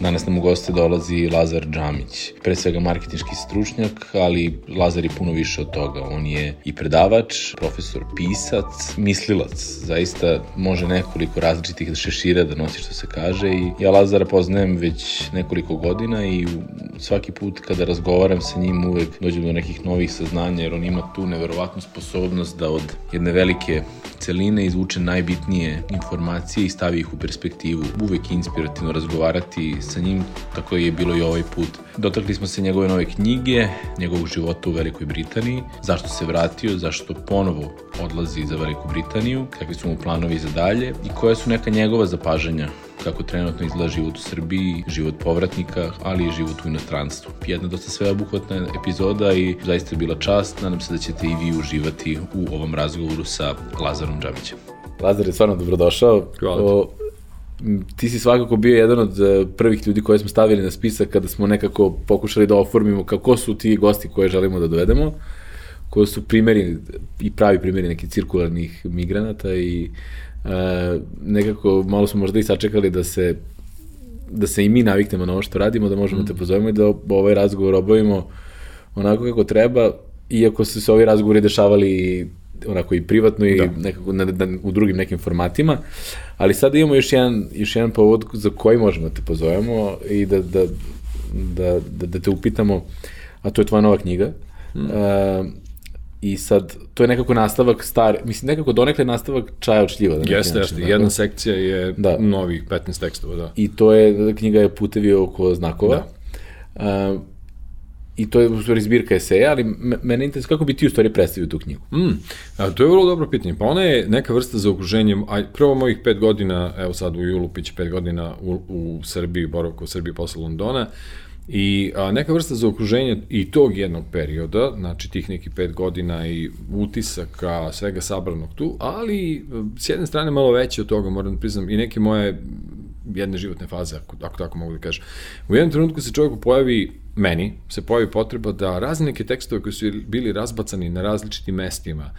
Danas nam u goste dolazi Lazar Džamić, pre svega marketinški stručnjak, ali Lazar je puno više od toga. On je i predavač, profesor, pisac, mislilac. Zaista može nekoliko različitih šešira da nosi što se kaže i ja Lazara poznajem već nekoliko godina i svaki put kada razgovaram sa njim uvek dođem do nekih novih saznanja jer on ima tu neverovatnu sposobnost da od jedne velike celine izvuče najbitnije informacije i stavi ih u perspektivu. Uvek je inspirativno razgovarati sa njim, tako je bilo i ovaj put. Dotakli smo se njegove nove knjige, njegovog života u Velikoj Britaniji, zašto se vratio, zašto ponovo odlazi za Veliku Britaniju, kakvi su mu planovi za dalje i koja su neka njegova zapažanja kako trenutno izgleda život u Srbiji, život povratnika, ali i život u inostranstvu. Jedna dosta sveobuhvatna epizoda i zaista je bila čast. Nadam se da ćete i vi uživati u ovom razgovoru sa Lazarom Džamićem. Lazar je stvarno dobrodošao. Hvala. O, ti si svakako bio jedan od e, prvih ljudi koje smo stavili na spisak kada smo nekako pokušali da oformimo kako su ti gosti koje želimo da dovedemo, ko su primeri i pravi primeri nekih cirkularnih migranata i e, nekako malo smo možda i sačekali da se da se i mi naviknemo na ovo što radimo, da možemo mm. te pozovemo i da ovaj razgovor obavimo onako kako treba, iako su se ovi razgovori dešavali onako i privatno i da. nekako na, na, u drugim nekim formatima, ali sada imamo još jedan, još jedan povod za koji možemo da te pozovemo i da, da, da, da, da te upitamo, a to je tvoja nova knjiga. Mm. Uh, I sad, to je nekako nastavak star, mislim, nekako donekle nastavak čaja od šljiva. Da jeste, jeste, jedna sekcija je da. novih 15 tekstova, da. I to je, knjiga je Putevi oko znakova. Da. Uh, I to je u stvari zbirka eseja, ali mene interesuje kako bi ti u stvari predstavio tu knjigu. Mm, a, to je vrlo dobro pitanje. Pa ona je neka vrsta za okruženje, a prvo mojih pet godina, evo sad u julu piće pet godina u, u Srbiji, boravka u Srbiji posle Londona, I a, neka vrsta za okruženje i tog jednog perioda, znači tih nekih pet godina i utisaka, svega sabranog tu, ali s jedne strane malo veće od toga, moram da priznam, i neke moje jedne životne faze, ako, ako tako mogu da kažem. U jednom trenutku se čovjeku pojavi, meni, se pojavi potreba da razne neke tekstove koji su bili razbacani na različitim mestima,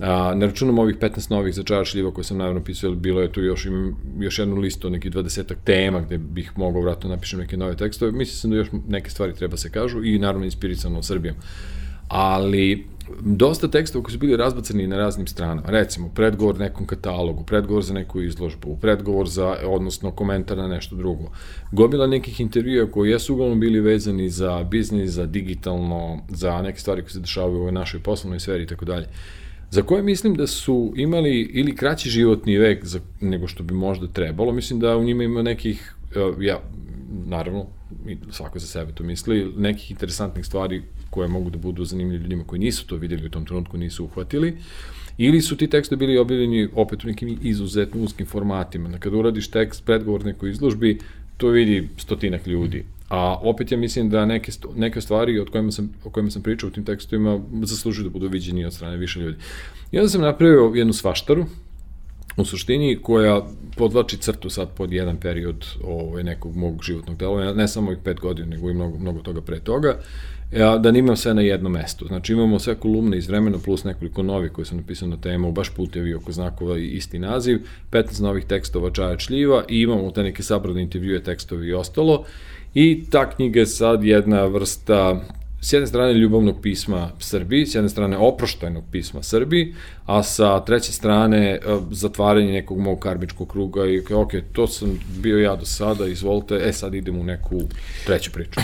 A, ne računam ovih 15 novih za čara šljiva koje sam naravno pisao, bilo je tu još, imam još jednu listu nekih 20 tema gde bih mogao vratno da napišem neke nove tekstove. Mislim sam da još neke stvari treba se kažu i naravno inspirisano Srbijom. Ali dosta tekstova koji su bili razbacani na raznim stranama. Recimo, predgovor nekom katalogu, predgovor za neku izložbu, predgovor za, odnosno komentar na nešto drugo. Gomila nekih intervjua koji jesu uglavnom bili vezani za biznis, za digitalno, za neke stvari koje se dešavaju u ovoj našoj poslovnoj sferi i tako dalje za koje mislim da su imali ili kraći životni vek za, nego što bi možda trebalo. Mislim da u njima ima nekih, uh, ja, naravno, svako za sebe to misli, nekih interesantnih stvari koje mogu da budu zanimljivi ljudima koji nisu to videli u tom trenutku, nisu uhvatili. Ili su ti tekstovi bili objavljeni opet u nekim izuzetno uskim formatima. Da kada uradiš tekst, predgovor nekoj izložbi, to vidi stotinak ljudi. A opet ja mislim da neke, neke stvari od kojima sam, o kojima sam pričao u tim tekstovima zaslužuju da budu viđeni od strane više ljudi. I onda sam napravio jednu svaštaru, u suštini koja podlači crtu sad pod jedan period ovaj, nekog mog životnog delovanja, ne samo i pet godina, nego i mnogo, mnogo toga pre toga, da nimam sve na jednom mestu. Znači imamo sve kolumne iz vremena plus nekoliko novih koje sam napisao na temu, baš putevi oko znakova i isti naziv, 15 novih tekstova Čaja Čljiva i imamo te neke sabrane intervjue, tekstovi i ostalo. I ta knjiga je sad jedna vrsta s jedne strane ljubavnog pisma Srbiji, s jedne strane oproštajnog pisma Srbiji, a sa treće strane e, zatvaranje nekog mog karmičkog kruga i ok, to sam bio ja do sada, izvolite, e sad idemo u neku treću priču.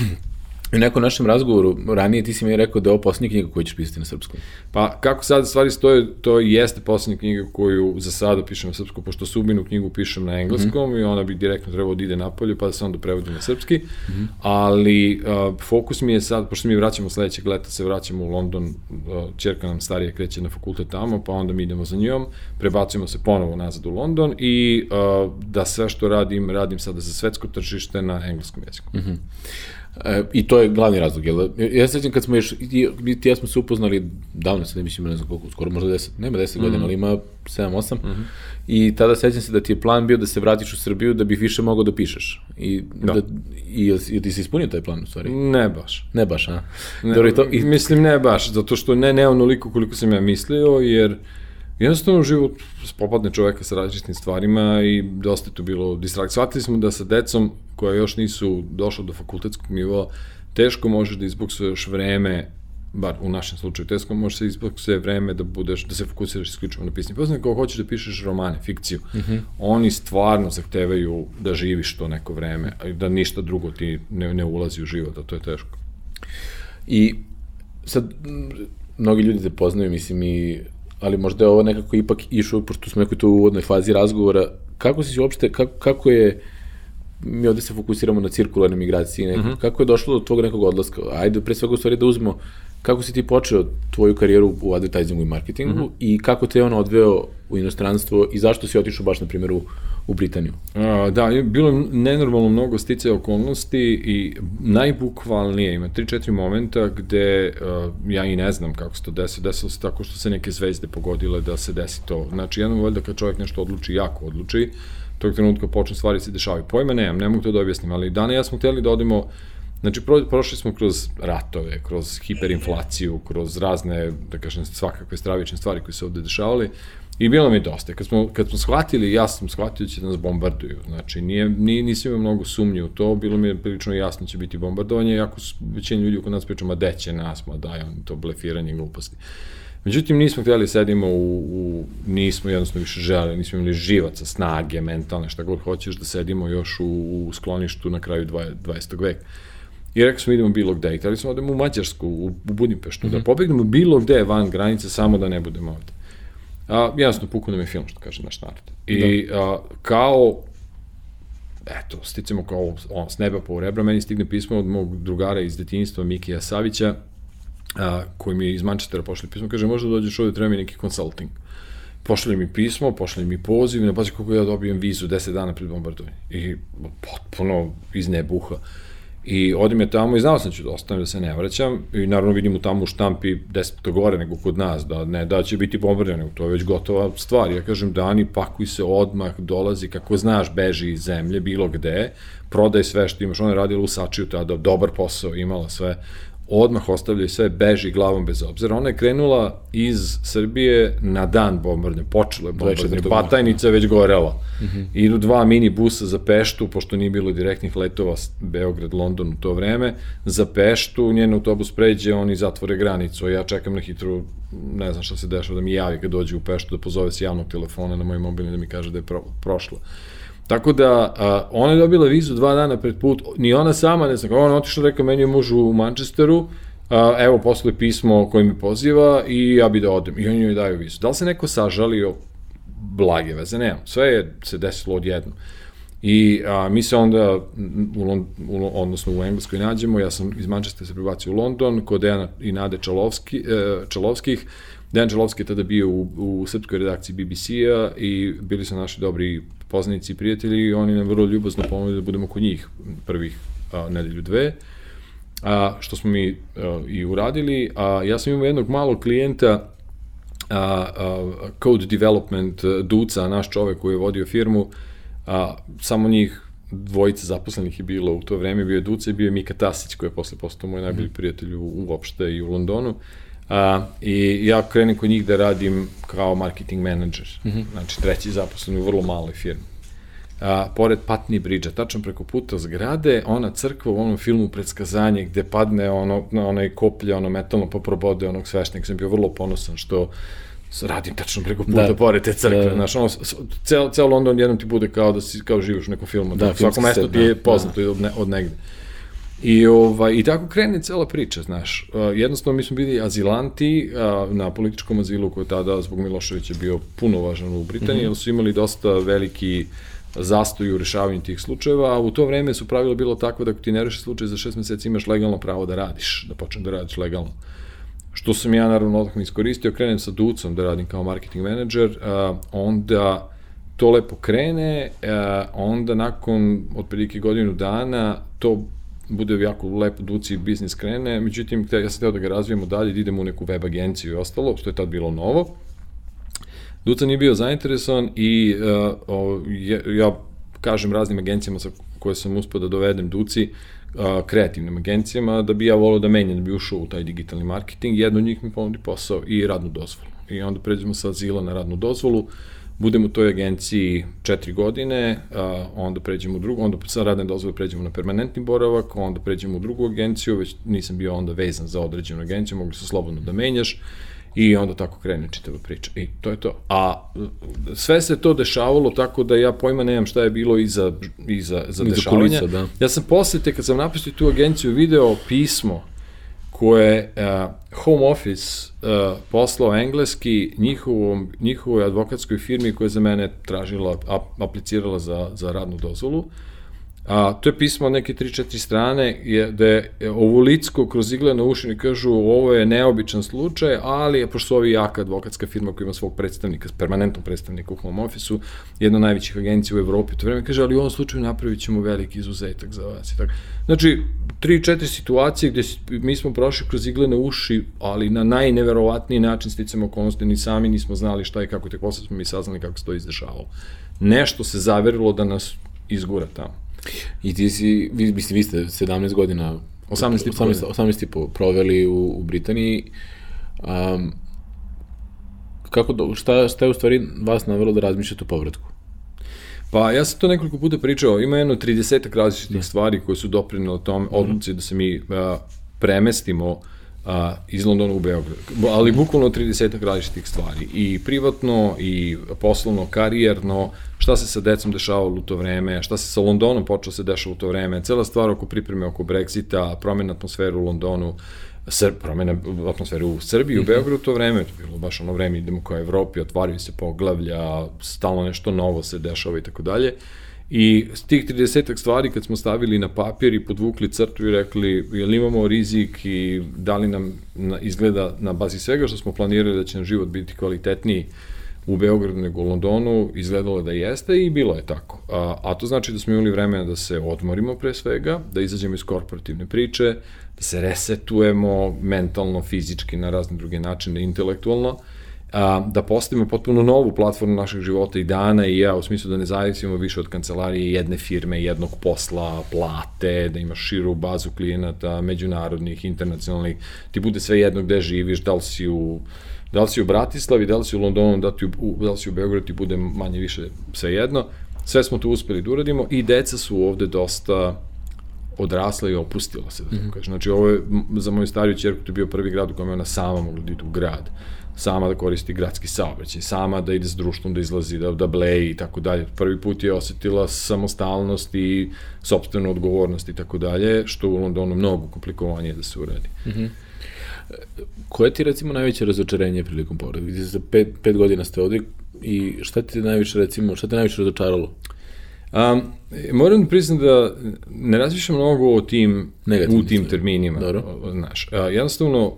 U nekom našem razgovoru ranije ti si mi rekao da je ovo poslednja knjiga koju ćeš pisati na srpskom. Pa kako sad stvari stoje, to jeste poslednja knjiga koju za sada pišem na srpskom, pošto Subinu knjigu pišem na engleskom mm -hmm. i ona bi direktno trebalo da ide napolje pa da se onda prevodi na srpski, mm -hmm. ali uh, fokus mi je sad, pošto mi vraćamo sledećeg leta, se vraćamo u London, uh, čerka nam starije kreće na fakultet tamo, pa onda mi idemo za njom, prebacujemo se ponovo nazad u London i uh, da sve što radim, radim sada za svetsko tržište na engleskom jeziku. Mm -hmm. E, I to je glavni razlog. Jel, ja se sjećam kad smo još, ti, ti ja smo se upoznali, davno se ne mislim, ne znam koliko, skoro možda 10, nema 10 mm. godina, ali ima 7-8. Mm -hmm. I tada sećam se da ti je plan bio da se vratiš u Srbiju da bi više mogao da pišeš. I, da. da i, i ti si ispunio taj plan u stvari? Ne baš. Ne baš, a? Ne, Dobro, to, i... Mislim ne baš, zato što ne, ne onoliko koliko sam ja mislio, jer jednostavno život popadne čoveka sa različitim stvarima i dosta je tu bilo distrakcija. Shvatili smo da sa decom koja još nisu došla do fakultetskog nivoa, teško možeš da izboksuješ vreme bar u našem slučaju, teško možeš se izboksuje vreme da budeš, da se fokusiraš isključivo na pisanje. Poznam kao hoćeš da pišeš romane, fikciju, mm -hmm. oni stvarno zahtevaju da živiš to neko vreme, a da ništa drugo ti ne, ne ulazi u život, a to je teško. I sad, mnogi ljudi te poznaju, mislim, i ali možda je ovo nekako ipak išao, pošto smo nekoj to u uvodnoj fazi razgovora, kako si uopšte, kako, kako je, mi ovde se fokusiramo na cirkularne migracije, nekako, mm -hmm. kako je došlo do tog nekog odlaska? Ajde, pre svega u stvari da uzmemo kako si ti počeo tvoju karijeru u advertisingu i marketingu mm -hmm. i kako te je on odveo u inostranstvo i zašto si otišao baš, na primjer, u, u Britaniju? A, da, je bilo nenormalno mnogo stice okolnosti i najbukvalnije, ima 3-4 momenta gde uh, ja i ne znam kako se to desi, desilo se tako što se neke zvezde pogodile da se desi to. Znači, jednom valjda kad čovjek nešto odluči, jako odluči, tog trenutka počne stvari se dešavaju. Pojma nemam, ne mogu to da objasnim, ali dana ja smo hteli da odemo Znači, pro, prošli smo kroz ratove, kroz hiperinflaciju, kroz razne, da kažem, svakakve stravične stvari koje se ovde dešavali i bilo mi dosta. Kad smo, kad smo shvatili, ja sam shvatio da će nas bombarduju. Znači, nije, nije, nisam imao mnogo sumnje u to, bilo mi je prilično jasno da će biti bombardovanje, jako većina ljudi kod nas pričamo, da će nas, ma daj, on to blefiranje gluposti. Međutim, nismo htjeli da sedimo u, u, nismo jednostavno više želeli, nismo imali živaca, snage, mentalne, šta god hoćeš, da sedimo još u, u skloništu na kraju 20. veka. I rekao smo idemo bilo gde. I hteli smo da odemo u Mađarsku, u, u Budimpeštu, mm -hmm. da mhm. pobegnemo bilo gde van granice, samo da ne budemo ovde. A, jasno, puku nam je film, što kaže naš narod. I da. a, kao eto, sticamo kao on, s neba po rebra, meni stigne pismo od mog drugara iz detinjstva, Mikija Savića, a, koji mi je iz Manchestera pošli pismo, kaže, možda dođeš ovde, treba mi neki consulting. Pošli mi pismo, pošli mi poziv, ne pazi kako ja dobijem vizu 10 dana pred bombardovanje. I potpuno iz nebuha. I odim je tamo i znao sam da ću da ostanem, da se ne vraćam. I naravno vidim u tamo u štampi deset gore nego kod nas, da ne da će biti bombardirani, to je već gotova stvar. Ja kažem, Dani, pakuj se odmah, dolazi, kako znaš, beži iz zemlje, bilo gde, prodaj sve što imaš. Ona je radila u Sačiju tada, dobar posao, imala sve odmah ostavljaju sve, beži glavom bez obzira. Ona je krenula iz Srbije na dan bombardnja, počelo je bombardnje, Batajnica već gorela. Mm -hmm. Idu dva mini busa za Peštu, pošto nije bilo direktnih letova Beograd, London u to vreme, za Peštu, njen autobus pređe, oni zatvore granicu, ja čekam na hitru, ne znam šta se dešava, da mi javi kad dođe u Peštu, da pozove s javnog telefona na moj mobilni da mi kaže da je pro, prošlo. Tako da, a, ona je dobila vizu dva dana pred put, ni ona sama, ne znam, ona otišla, rekao, meni je muž u Manchesteru, a, evo, posle pismo koje mi poziva i ja bi da odem. I oni joj daju vizu. Da li se neko sažalio? Blage veze, nemam. Sve je se desilo odjedno. I a, mi se onda, u, Lond, u, odnosno u Engleskoj nađemo, ja sam iz Manchestera se prebacio u London, kod Dejana i Nade Čalovski, e, Čalovskih. Dejan Čalovski je tada bio u, u srpskoj redakciji BBC-a i bili su naši dobri poznanici i prijatelji i oni nam vrlo ljubazno ponudili da budemo kod njih prvih a, nedelju dve, a, što smo mi a, i uradili. A, ja sam imao jednog malog klijenta, a, a, code development Duca, naš čovek koji je vodio firmu, a, samo njih dvojica zaposlenih je bilo u to vreme, bio je Duca i bio je Mika Tasić koji je posle postao moj najbolji mhm. prijatelj u, uopšte i u Londonu. A, I ja krenem kod njih da radim kao marketing menadžer. Mm -hmm. Znači, treći zaposlen u vrlo maloj firmi. A, pored Patni Bridge, tačno preko puta zgrade, ona crkva u onom filmu Predskazanje gde padne ono, na onaj koplje, ono metalno pa probode onog svešnika. Sam bio vrlo ponosan što radim tačno preko puta da. pored te crkve. Da. Znaš, ono, ceo, ceo London jednom ti bude kao da si kao živiš u nekom filmu. Da, da svako mesto ti je da. poznato da. od, ne, od negde. I, ovaj, I tako krene cela priča, znaš. Uh, jednostavno mi smo bili azilanti uh, na političkom azilu koji tada zbog Miloševića bio puno važan u Britaniji, mm -hmm. jer su imali dosta veliki zastoj u rešavanju tih slučajeva, a u to vreme su pravilo bilo tako da ako ti ne reši slučaj za šest meseci imaš legalno pravo da radiš, da počneš da radiš legalno. Što sam ja naravno odmah iskoristio, krenem sa Ducom da radim kao marketing menadžer, uh, onda to lepo krene, uh, onda nakon otprilike godinu dana to bude jako lepo duci biznis krene, međutim, ja sam teo da ga razvijemo dalje, da idemo u neku web agenciju i ostalo, što je tad bilo novo. Duca nije bio zainteresovan i uh, o, ja, ja kažem raznim agencijama sa koje sam uspio da dovedem Duci, uh, kreativnim agencijama, da bi ja volio da menjam, da bi ušao u taj digitalni marketing. Jedno od njih mi ponudi posao i radnu dozvolu. I onda pređemo sa azila na radnu dozvolu, budemo u toj agenciji četiri godine, a, onda pređemo u drugu, onda sa radne dozvole pređemo na permanentni boravak, onda pređemo u drugu agenciju, već nisam bio onda vezan za određenu agenciju, mogli se slobodno da menjaš, I onda tako krene čitava priča. I to je to. A sve se to dešavalo tako da ja pojma nemam šta je bilo iza, iza, za dešavanje. Kulisa, da. Ja sam posle, te kad sam napisao tu agenciju, video pismo koje uh, home office uh, poslao engleski njihovom, njihovoj advokatskoj firmi koja je za mene tražila, ap, aplicirala za, za radnu dozvolu. A, to je pismo neke 3-4 strane je, da je ovo licko kroz igle na uši kažu ovo je neobičan slučaj, ali pošto su ovi jaka advokatska firma koja ima svog predstavnika, permanentnog predstavnika u home office-u, jedna od najvećih agencija u Evropi, to vreme kaže, ali u ovom slučaju napravit ćemo veliki izuzetak za vas. I tako. Znači, 3-4 situacije gde mi smo prošli kroz igle na uši, ali na najneverovatniji način sticamo okolnosti, ni sami nismo znali šta i kako, tek posle smo mi saznali kako se to izdešavalo. Nešto se zaverilo da nas izgura tamo. I ti si, vi, mislim, vi ste 17 godina 18 18, 18 i po proveli u, u Britaniji. Um, kako, do, šta, šta je u stvari vas navelo da razmišljate o povratku? Pa ja sam to nekoliko puta pričao, ima jedno 30 različitih da. stvari koje su doprinile tom mhm. odluci da se mi uh, premestimo uh, a, iz Londona u Beograd. Ali bukvalno 30 različitih stvari. I privatno, i poslovno, karijerno, šta se sa decom dešavalo u to vreme, šta se sa Londonom počelo se dešava u to vreme, cela stvar oko pripreme oko Brexita, promjena atmosfere u Londonu, Sr, promjena atmosfere u Srbiji, u mhm. Beogradu u to vreme, to je bilo baš ono vreme, idemo kao Evropi, otvaraju se poglavlja, stalno nešto novo se dešava i tako dalje. I s tih 30 stvari kad smo stavili na papir i podvukli crtu i rekli jel imamo rizik i da li nam na, izgleda na bazi svega što smo planirali da će nam život biti kvalitetniji u Beogradu nego u Londonu, izgledalo da jeste i bilo je tako. A, a to znači da smo imali vremena da se odmorimo pre svega, da izađemo iz korporativne priče, da se resetujemo mentalno, fizički, na razne druge načine, intelektualno, a, da postavimo potpuno novu platformu našeg života i dana i ja, u smislu da ne zavisimo više od kancelarije jedne firme, jednog posla, plate, da imaš širu bazu klijenata, međunarodnih, internacionalnih, ti bude sve jedno gde živiš, da li si u da li si u Bratislavi, da li si u Londonu, da, ti u, da li si u Beogradu, ti bude manje više sve jedno. Sve smo to uspeli da uradimo i deca su ovde dosta odrasla i opustila se, da tako mm -hmm. kažem. Znači, ovo je za moju stariju čerku to je bio prvi grad u kojem ona sama mogla da ide u grad sama da koristi gradski saobraćaj, sama da ide s društvom, da izlazi, da, da bleji i tako dalje. Prvi put je osetila samostalnost i sobstvenu odgovornost i tako dalje, što u Londonu mnogo komplikovanije da se uradi. Mm -hmm. Koje ti recimo najveće razočarenje prilikom povreda? Vi za pet, pet godina ste ovdje i šta ti najviše recimo, šta te najviše razočaralo? Um, moram da priznam da ne razmišljam mnogo o tim, Negativni u tim stvari. terminima. Dobro. Znaš, a, jednostavno,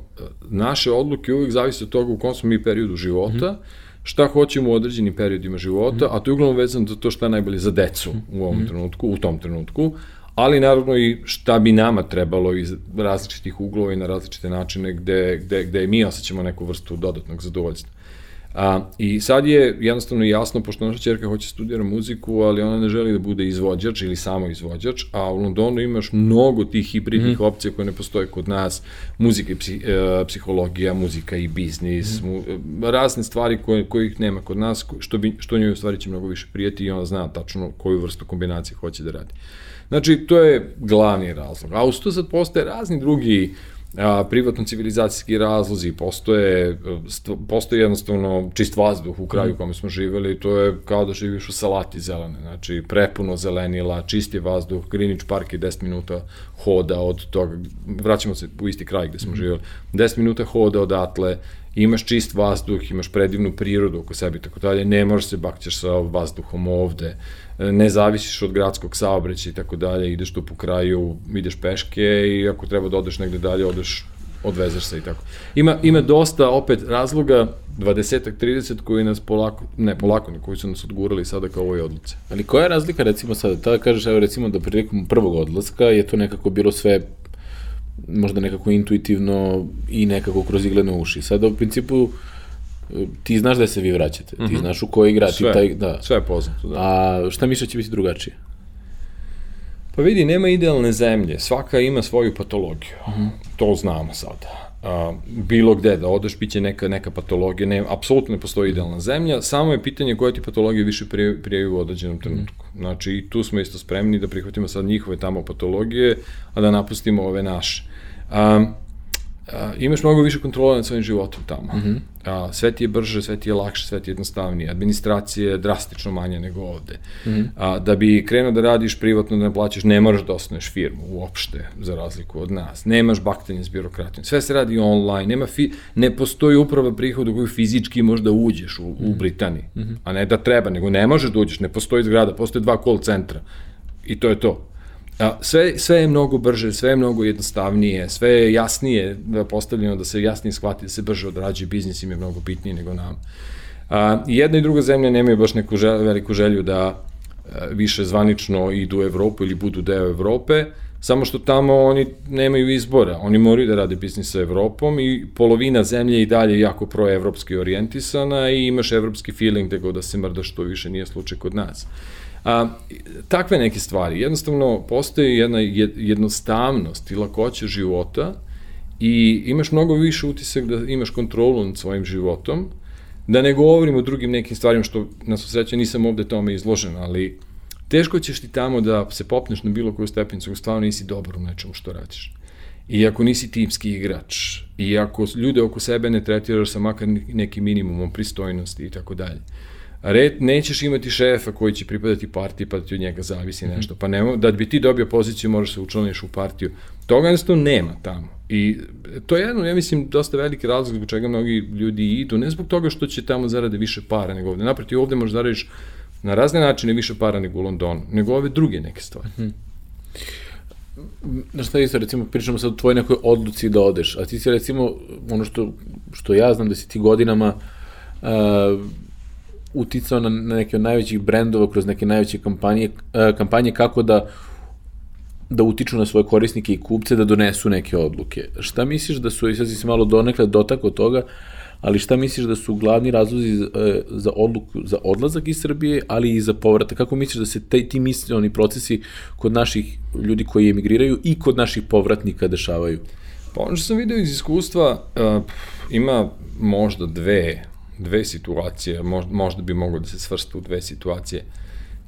naše odluke uvijek zavise od toga u kom smo mi periodu života, mm -hmm. šta hoćemo u određenim periodima života, mm -hmm. a to je uglavnom vezano za to šta je najbolje za decu u ovom mm -hmm. trenutku, u tom trenutku, ali naravno i šta bi nama trebalo iz različitih uglova i na različite načine gde, gde, gde mi osjećamo neku vrstu dodatnog zadovoljstva. A, I sad je jednostavno jasno, pošto naša čerka hoće da studira muziku, ali ona ne želi da bude izvođač ili samo izvođač, a u Londonu imaš mnogo tih hibridnih mm. opcija koje ne postoje kod nas, muzika i psi, e, psihologija, muzika i biznis, mm. mu, razne stvari koje, kojih nema kod nas, što, bi, što njoj u stvari će mnogo više prijeti i ona zna tačno koju vrstu kombinacije hoće da radi. Znači, to je glavni razlog. A uz to sad postoje razni drugi uh, privatno civilizacijski razlozi, postoje, postoje jednostavno čist vazduh u kraju u kome smo živeli, to je kao da živiš u salati zelene, znači prepuno zelenila, čisti vazduh, Greenwich Park je 10 minuta hoda od toga, vraćamo se u isti kraj gde smo mm. živeli, 10 minuta hoda odatle, imaš čist vazduh, imaš predivnu prirodu oko sebe i tako dalje, ne možeš se bakćeš sa vazduhom ovde, ne zavisiš od gradskog saobraćaja i tako dalje, ideš tu po kraju, ideš peške i ako treba da odeš negde dalje, odeš odvezeš se i tako. Ima, ima dosta opet razloga 20 30 koji nas polako, ne polako, koji su nas odgurali sada kao ovoj odluci. Ali koja je razlika recimo sada, tada kažeš, evo recimo da prilikom prvog odlaska je to nekako bilo sve možda nekako intuitivno i nekako kroz iglene uši. Sada u principu ti znaš da se vi vraćate, ti mm -hmm. znaš u koji igra, sve, ti taj, da. Sve je poznato, da. A šta misliš da će biti drugačije? Pa vidi, nema idealne zemlje, svaka ima svoju patologiju, mm -hmm. to znamo sada. A, bilo gde da odeš, bit će neka, neka patologija, ne, apsolutno ne postoji idealna zemlja, samo je pitanje koja ti patologija više prijaju u određenom trenutku. Mm. Znači, i tu smo isto spremni da prihvatimo sad njihove tamo patologije, a da napustimo ove naše. A, a, imaš mnogo više kontrola nad svojim životom tamo. Mm -hmm. a, sve ti je brže, sve ti je lakše, sve ti je jednostavnije. Administracija je drastično manja nego ovde. Mm -hmm. a, da bi krenuo da radiš privatno, da ne plaćaš, ne moraš da osnuješ firmu uopšte, za razliku od nas. Nemaš baktanje s birokratijom. Sve se radi online. Nema fi, ne postoji uprava prihoda koju fizički možda uđeš u, mm -hmm. u mhm. Britaniji. Mm -hmm. A ne da treba, nego ne možeš da uđeš. Ne postoji zgrada, postoje dva call centra. I to je to. Sve, sve je mnogo brže, sve je mnogo jednostavnije, sve je jasnije da postavljeno da se jasnije shvati da se brže odrađuje biznis im je mnogo bitniji nego nam. A, jedna i druga zemlja nemaju baš neku žel, veliku želju da a, više zvanično idu u Evropu ili budu deo Evrope, samo što tamo oni nemaju izbora, oni moraju da rade biznis sa Evropom i polovina zemlje i dalje jako proevropski orijentisana i imaš evropski feeling da go da se mrda što više nije slučaj kod nas. A, takve neke stvari. Jednostavno, postoji jedna jednostavnost i lakoća života i imaš mnogo više utisak da imaš kontrolu nad svojim životom, da ne govorim o drugim nekim stvarima što na sreće nisam ovde tome izložen, ali teško ćeš ti tamo da se popneš na bilo koju stepenicu, stvarno nisi dobar u nečemu što radiš. I ako nisi timski igrač, i ako ljude oko sebe ne tretiraš sa makar nekim minimumom pristojnosti i tako dalje red, nećeš imati šefa koji će pripadati partiji pa da ti od njega zavisi mhm. nešto. Pa ne, da bi ti dobio poziciju moraš se učlaniš u partiju. Toga jednostavno nema tamo. I to je jedno, ja mislim, dosta veliki razlog zbog čega mnogi ljudi idu, ne zbog toga što će tamo zarade više para nego ovde. Naproti, ovde možeš zaradiš na razne načine više para nego u Londonu, nego ove druge neke stvari. Hmm. Na šta isto, recimo, pričamo sad o tvojoj nekoj odluci da odeš, a ti si recimo, ono što, što ja znam da si ti godinama uh, uticao na, neke od najvećih brendova kroz neke najveće kampanje, uh, kampanje kako da da utiču na svoje korisnike i kupce da donesu neke odluke. Šta misliš da su, i sad si se malo donekle dotak toga, ali šta misliš da su glavni razlozi za, e, za odluku, za odlazak iz Srbije, ali i za povratak? Kako misliš da se te, ti mislioni procesi kod naših ljudi koji emigriraju i kod naših povratnika dešavaju? Pa ono što sam video iz iskustva, uh, ima možda dve dve situacije, možda bi moglo da se svrsta u dve situacije.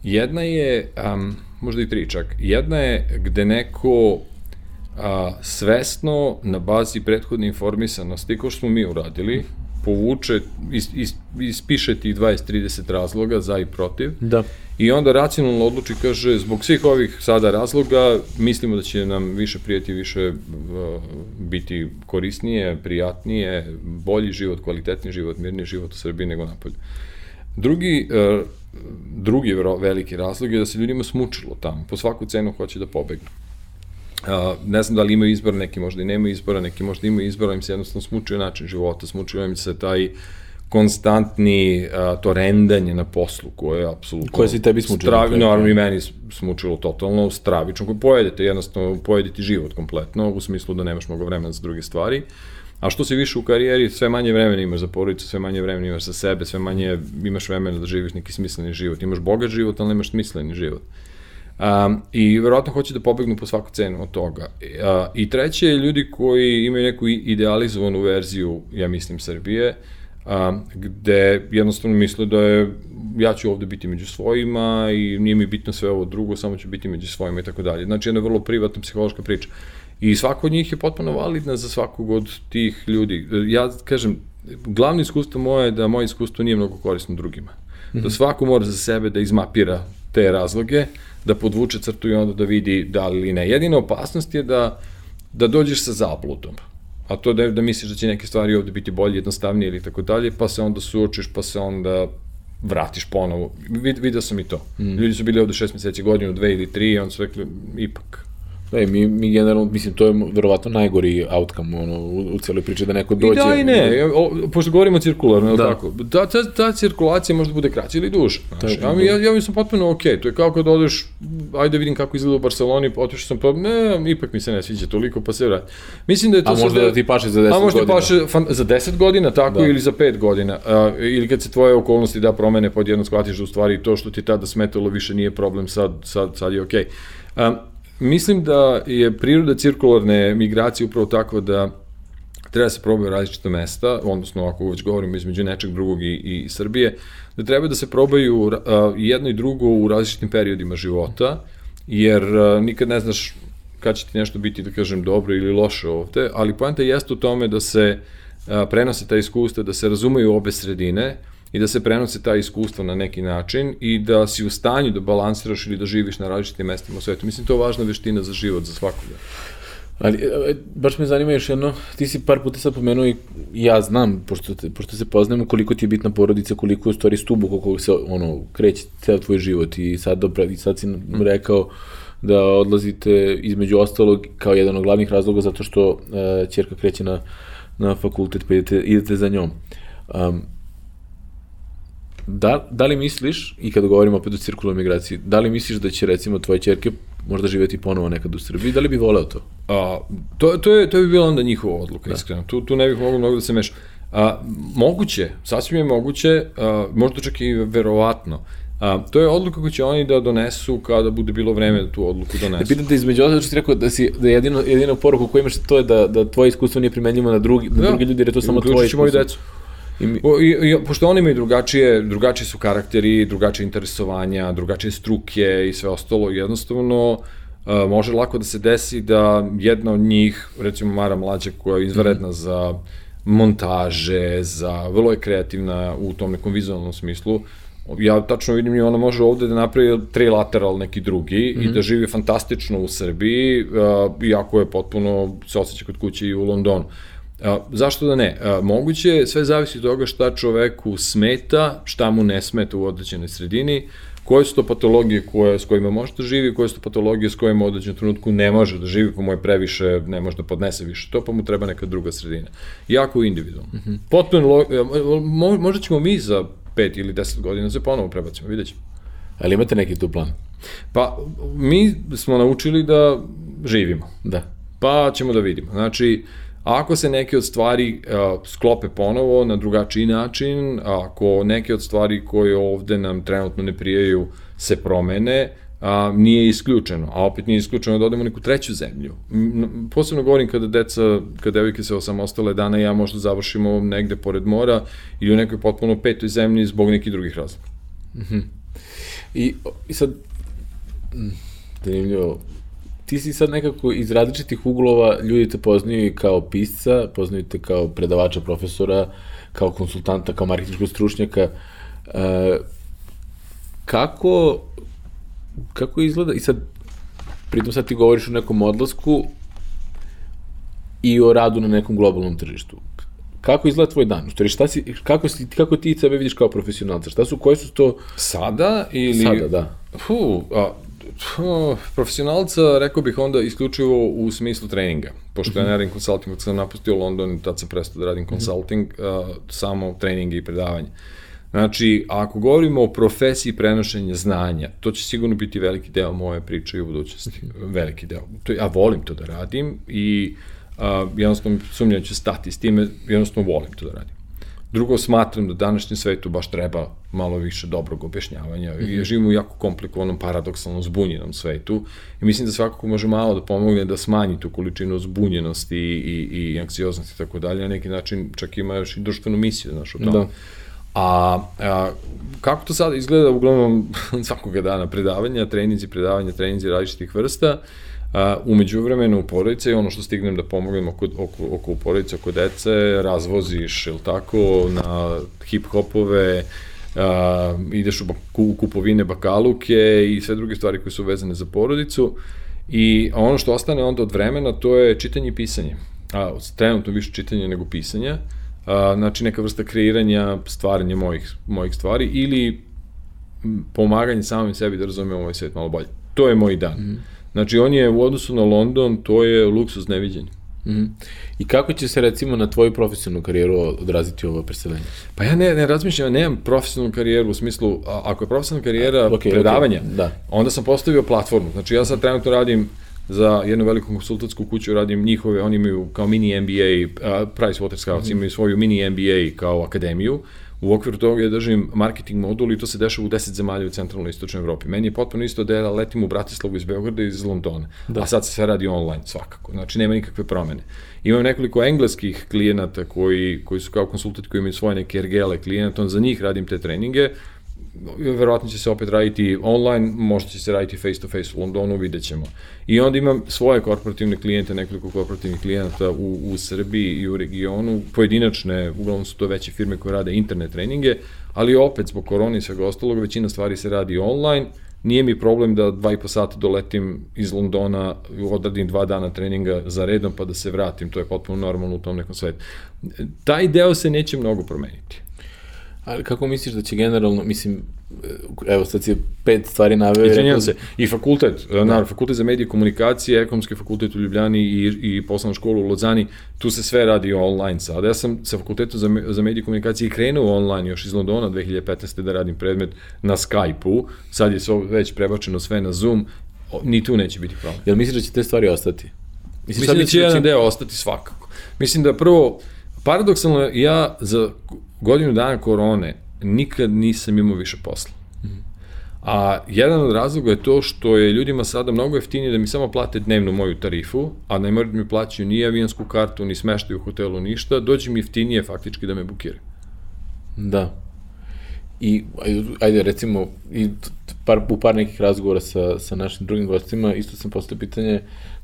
Jedna je, um, možda i tri čak, jedna je gde neko a, svesno na bazi prethodne informisanosti, kao što smo mi uradili, povuče, is, is, ispiše ti 20-30 razloga za i protiv. Da. I onda racionalno odluči, kaže, zbog svih ovih sada razloga, mislimo da će nam više prijeti, više uh, biti korisnije, prijatnije, bolji život, kvalitetni život, mirniji život u Srbiji nego napolje. Drugi, uh, drugi veliki razlog je da se ljudima smučilo tamo, po svaku cenu hoće da pobegnu. Uh, ne znam da li imaju izbor, neki možda i nemaju izbora, neki možda imaju izbora, im se jednostavno smučio način života, smučio im se taj konstantni uh, to rendanje na poslu koje je apsolutno koje si tebi smučilo stravi, naravno i meni smučilo totalno stravično. Koje pojedete jednostavno pojediti život kompletno u smislu da nemaš mnogo vremena za druge stvari. A što se više u karijeri sve manje vremena imaš za porodicu sve manje vremena imaš za sebe sve manje imaš vremena da živiš neki smisleni život. Imaš bogat život ali nemaš smisleni život Um, I verovatno hoće da pobegnu po svaku cenu od toga. Uh, I treće je ljudi koji imaju neku idealizovanu verziju, ja mislim, Srbije, um, gde jednostavno misle da je ja ću ovde biti među svojima i nije mi bitno sve ovo drugo, samo ću biti među svojima i tako dalje. Znači, jedna vrlo privatna psihološka priča. I svako od njih je potpuno validna za svakog od tih ljudi. Ja kažem, glavno iskustvo moje je da moje iskustvo nije mnogo korisno drugima. Mm -hmm. Da mhm. svako mora za sebe da izmapira te razloge, da podvuče crtu i onda da vidi da li ne. Jedina opasnost je da, da dođeš sa zabludom. A to da, da misliš da će neke stvari ovde biti bolje, jednostavnije ili tako dalje, pa se onda suočiš, pa se onda vratiš ponovo. Vid, vidio sam i to. Mm. Ljudi su bili ovde šest meseci, godinu, dve ili tri i onda su rekli, ipak, Da, mi, mi generalno, mislim, to je verovatno najgori outcome ono, u, u celoj priči, da neko dođe... I da i ne, o, pošto govorimo cirkularno, Da. da. tako, ta, ta, ta cirkulacija može da bude kraća ili duža. Znaš, ja, ja, ja mi sam potpuno okej, to je kao kad odeš, ajde vidim kako izgleda u Barceloni, otišao sam pa, ne, ipak mi se ne sviđa toliko, pa se vrati. Mislim da je to A možda da ti paše za 10 A možda godina. paše fan, za 10 godina, tako, Da. ili za 5 godina. A, ili kad se tvoje okolnosti da promene, pod jedno shvatiš da u stvari to što ti tada smetalo više nije problem, sad, sad, sad je okej. A, mislim da je priroda cirkularne migracije upravo takva da treba da se probaju različita mesta, odnosno ako već govorimo između nečeg drugog i, i Srbije, da treba da se probaju a, jedno i drugo u različitim periodima života, jer a, nikad ne znaš kad će ti nešto biti, da kažem, dobro ili loše ovde, ali poenta jeste u tome da se a, prenose ta iskustva, da se razumeju obe sredine i da se prenose ta iskustva na neki način i da si u stanju da balansiraš ili da živiš na različitim mestima u svetu. Mislim, to je važna veština za život, za svakoga. Ali, e, baš me zanima još jedno, ti si par puta sad pomenuo i ja znam, pošto, te, pošto se poznajemo, koliko ti je bitna porodica, koliko je u stvari stubu oko kog se ono, kreće ceo tvoj život i sad, dobro, i sad si nam rekao da odlazite između ostalog kao jedan od glavnih razloga zato što uh, ćerka kreće na, na fakultet pa idete, idete za njom. Um, da, da li misliš, i kada govorimo opet o cirkularnoj migraciji, da li misliš da će recimo tvoje ćerke možda živeti ponovo nekad u Srbiji, da li bi voleo to? A, to, to, je, to bi bila onda njihova odluka, da. iskreno. Tu, tu ne bih mogao mnogo da se meš. A, moguće, sasvim je moguće, a, možda čak i verovatno. A, to je odluka koju će oni da donesu kada bude bilo vreme da tu odluku Da donesu. pitam te između ostalog što si rekao da si da je jedino jedino poruku koju imaš to je da da tvoje iskustvo nije primenjivo na drugi na drugi ljudi jer je to samo tvoje Uključit ću moju iskustvo. decu. I mi, O, i, i, pošto oni imaju drugačije, drugačiji su karakteri, drugačije interesovanja, drugačije struke i sve ostalo, jednostavno a, može lako da se desi da jedna od njih, recimo Mara Mlađa koja je izvaredna mm. za montaže, za vrlo je kreativna u tom nekom vizualnom smislu, ja tačno vidim i ona može ovde da napravi trilateral neki drugi mm -hmm. i da živi fantastično u Srbiji, uh, iako je potpuno se osjeća kod kuće i u Londonu. A, zašto da ne? A, moguće, je, sve zavisi od toga šta čoveku smeta, šta mu ne smeta u određenoj sredini, koje su to patologije koje, s kojima može da živi, koje su to patologije s kojima u određenom trenutku ne može da živi, pa mu je previše, ne može da podnese više to, pa mu treba neka druga sredina. Jako individualno. Mm -hmm. Potpuno, lo, mo, možda ćemo mi za 5 ili 10 godina se ponovo prebacimo, vidjet ćemo. ali imate neki tu plan? Pa, mi smo naučili da živimo. Da. Pa ćemo da vidimo. Znači, ako se neke od stvari uh, sklope ponovo na drugačiji način, ako neke od stvari koje ovde nam trenutno ne prijaju se promene, a, nije isključeno, a opet nije isključeno da odemo u neku treću zemlju. Posebno govorim kada deca, kada devojke se osamostale dana, ja možda završimo negde pored mora ili u nekoj potpuno petoj zemlji zbog nekih drugih razloga. Mm -hmm. I, I sad, mm, zanimljivo, ti si sad nekako iz različitih uglova, ljudi te poznaju i kao pisca, poznaju te kao predavača, profesora, kao konsultanta, kao marketinškog stručnjaka. E, kako, kako izgleda, i sad, pritom sad ti govoriš o nekom odlasku i o radu na nekom globalnom tržištu. Kako izgleda tvoj dan? Stvari, šta si, kako, si, kako ti sebe vidiš kao profesionalca? Šta su, koje su to... Sada ili... Sada, da. Fu, a, Oh, profesionalca, rekao bih onda isključivo u smislu treninga. Pošto ja ne radim consulting, kad sam napustio London, tad sam prestao da radim consulting, uh, samo treninge i predavanje. Znači, ako govorimo o profesiji prenošenja znanja, to će sigurno biti veliki deo moje priče i u budućnosti. Veliki deo. To, ja volim to da radim i uh, jednostavno sumnjam ću stati s time, jednostavno volim to da radim. Drugo, smatram da današnjem svetu baš treba malo više dobrog objašnjavanja. Mm -hmm. Živimo u jako komplikovanom, paradoksalnom, zbunjenom svetu i mislim da svakako može malo da pomogne da smanji tu količinu zbunjenosti i, i, i anksioznosti i tako dalje. Na neki način čak ima još i društvenu misiju, znaš, o tom. Da. A, a kako to sada izgleda, uglavnom svakoga dana predavanja, treninzi, predavanja, treninzi različitih vrsta, A, umeđu vremenu u porodice i ono što stignem da pomognem oko, oko, oko porodice, oko dece, razvoziš, ili tako, na hip-hopove, a, ideš u, u kupovine bakaluke i sve druge stvari koje su vezane za porodicu. I ono što ostane onda od vremena, to je čitanje i pisanje. A, trenutno više čitanje nego pisanja. A, znači neka vrsta kreiranja, stvaranja mojih, mojih stvari ili pomaganje samim sebi da razumem ovaj svet malo bolje. To je moj dan. Mm -hmm. Znači, on je u odnosu na London, to je luksuz neviđenja. Mm -hmm. I kako će se recimo na tvoju profesionalnu karijeru odraziti ovo preseljenje? Pa ja ne, ne razmišljam, nemam profesionalnu karijeru u smislu, a, ako je profesionalna karijera okay, predavanja, okay, da. onda sam postavio platformu. Znači ja sad trenutno radim za jednu veliku konsultatsku kuću, radim njihove, oni imaju kao mini MBA, uh, Price Waterhouse mm -hmm. imaju svoju mini MBA kao akademiju, U okviru toga ja držim marketing modul i to se dešava u 10 zemalja u centralnoj istočnoj Evropi. Meni je potpuno isto da ja letim u Bratislavu iz Beograda i iz Londona, da. a sad se sve radi online svakako, znači nema nikakve promene. Imam nekoliko engleskih klijenata koji, koji su kao konsultanti koji imaju svoje neke ergele klijenata, za njih radim te treninge, verovatno će se opet raditi online, možda će se raditi face to face u Londonu, vidjet ćemo. I onda imam svoje korporativne klijente, nekoliko korporativnih klijenata u, u Srbiji i u regionu, pojedinačne, uglavnom su to veće firme koje rade internet treninge, ali opet zbog korona i svega ostalog, većina stvari se radi online, nije mi problem da dva i po sata doletim iz Londona, odradim dva dana treninga za redom pa da se vratim, to je potpuno normalno u tom nekom svetu. Taj deo se neće mnogo promeniti. Ali kako misliš da će generalno, mislim, evo sad si pet stvari naveo i rekao se, i fakultet, da. naravno, fakultet za medije komunikacije, ekonomski fakultet u Ljubljani i, i poslovna škola u Lozani, tu se sve radi online sada. Ja sam sa fakultetom za, za medije komunikacije i krenuo online još iz Londona 2015. da radim predmet na Skype-u, sad je sve već prebačeno sve na Zoom, ni tu neće biti problem. Jel misliš da će te stvari ostati? Mislim, Mislim da će jedan deo ostati svakako. Mislim da prvo, paradoksalno, ja za godinu dana korone nikad nisam imao više posla. A jedan od razloga je to što je ljudima sada mnogo jeftinije da mi samo plate dnevnu moju tarifu, a ne moraju da mi plaćaju ni avijansku kartu, ni smeštaju u hotelu, ništa, dođe mi jeftinije faktički da me bukiraju. Da. I, ajde, recimo, i par, u par nekih razgovora sa, sa našim drugim gostima, isto sam postavio pitanje,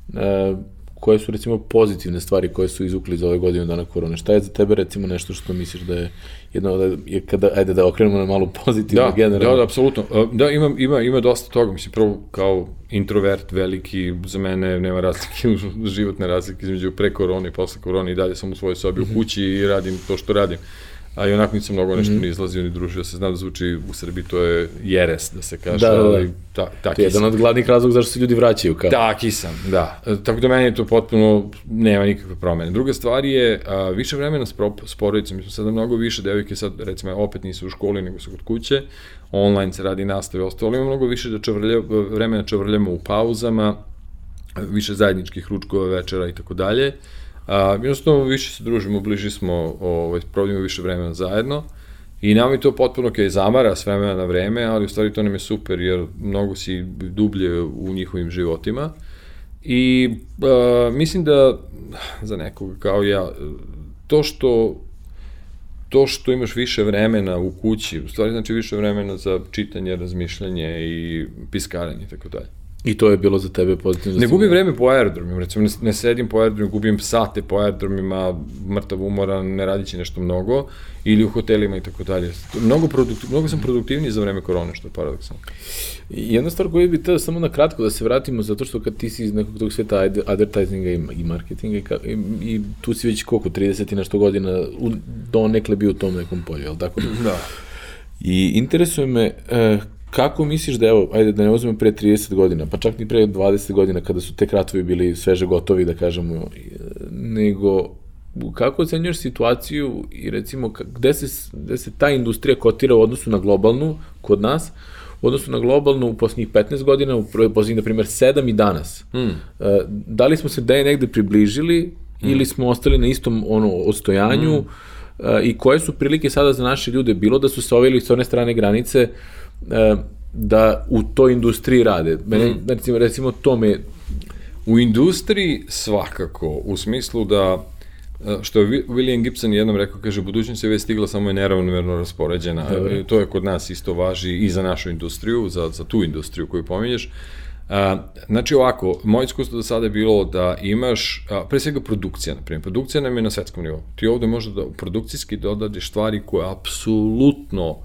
uh, koje su recimo pozitivne stvari koje su izvukli za ove godine dana korone? Šta je za tebe recimo nešto što misliš da je jedno od, je kada, ajde da okrenemo na malo pozitivno da, generalno? Da, da, apsolutno. E, da, ima, ima, ima dosta toga. Mislim, prvo kao introvert veliki, za mene nema razlike, životne razlike između pre korone i posle korone i dalje sam u svojoj sobi u mhm. kući i radim to što radim a i onako nisam mnogo nešto mm ni izlazio ni družio se, znam da zvuči u Srbiji to je jeres, da se kaže, da, da, da. ta, taki to je jedan od glavnih razloga zašto se ljudi vraćaju. Kao. Taki sam, da. E, tako da meni je to potpuno, nema nikakve promene. Druga stvar je, a, više vremena s, s porodicom, mi smo sada mnogo više devojke, sad recimo opet nisu u školi, nego su kod kuće, online se radi nastave, ostalo, ima mnogo više da čavrlja, vremena čavrljamo u pauzama, više zajedničkih ručkova, večera i tako dalje. A, jednostavno više se družimo, bliži smo, ovaj, provodimo više vremena zajedno i nam je to potpuno kaj zamara s vremena na vreme, ali u stvari to nam je super jer mnogo si dublje u njihovim životima i a, mislim da za nekoga kao ja, to što to što imaš više vremena u kući, u stvari znači više vremena za čitanje, razmišljanje i piskaranje i tako dalje. I to je bilo za tebe pozitivno? Ne gubim vreme po aerodromima, recimo ne, ne sedim po aerodromima, gubim sate po aerodromima, mrtav umoran, ne radići nešto mnogo, ili u hotelima i tako dalje. Mnogo, produktiv, mnogo sam produktivniji za vreme korone, što je paradoksalno. Jedna stvar koju bih teo samo na kratko da se vratimo, zato što kad ti si iz nekog tog sveta advertisinga i, i marketinga i, i, i tu si već koliko, 30 i nešto godina u, do nekle bio u tom nekom polju, je li tako? Da. I interesuje me eh, kako misliš da, evo, ajde da ne uzmemo pre 30 godina, pa čak ni pre 20 godina kada su te kratovi bili sveže gotovi, da kažemo, nego kako ocenjuješ situaciju i recimo gde se, gde se ta industrija kotira u odnosu na globalnu kod nas, u odnosu na globalnu u posljednjih 15 godina, u posljednjih, na primjer, 7 i danas. Hmm. Da li smo se da je negde približili hmm. ili smo ostali na istom ono, odstojanju hmm. i koje su prilike sada za naše ljude bilo da su se ovili s one strane granice E, da u toj industriji rade. Mene, mm. recimo, recimo to me... U industriji svakako, u smislu da e, što je William Gibson jednom rekao, kaže, budućnost je već stigla, samo je neravnomerno raspoređena. Dobre. To je kod nas isto važi i za našu industriju, za, za tu industriju koju pominješ. A, znači ovako, moje iskustvo do sada je bilo da imaš, a, pre svega produkcija, na primjer, produkcija nam je na svetskom nivou. Ti ovde možda da produkcijski dodadiš stvari koje apsolutno uh,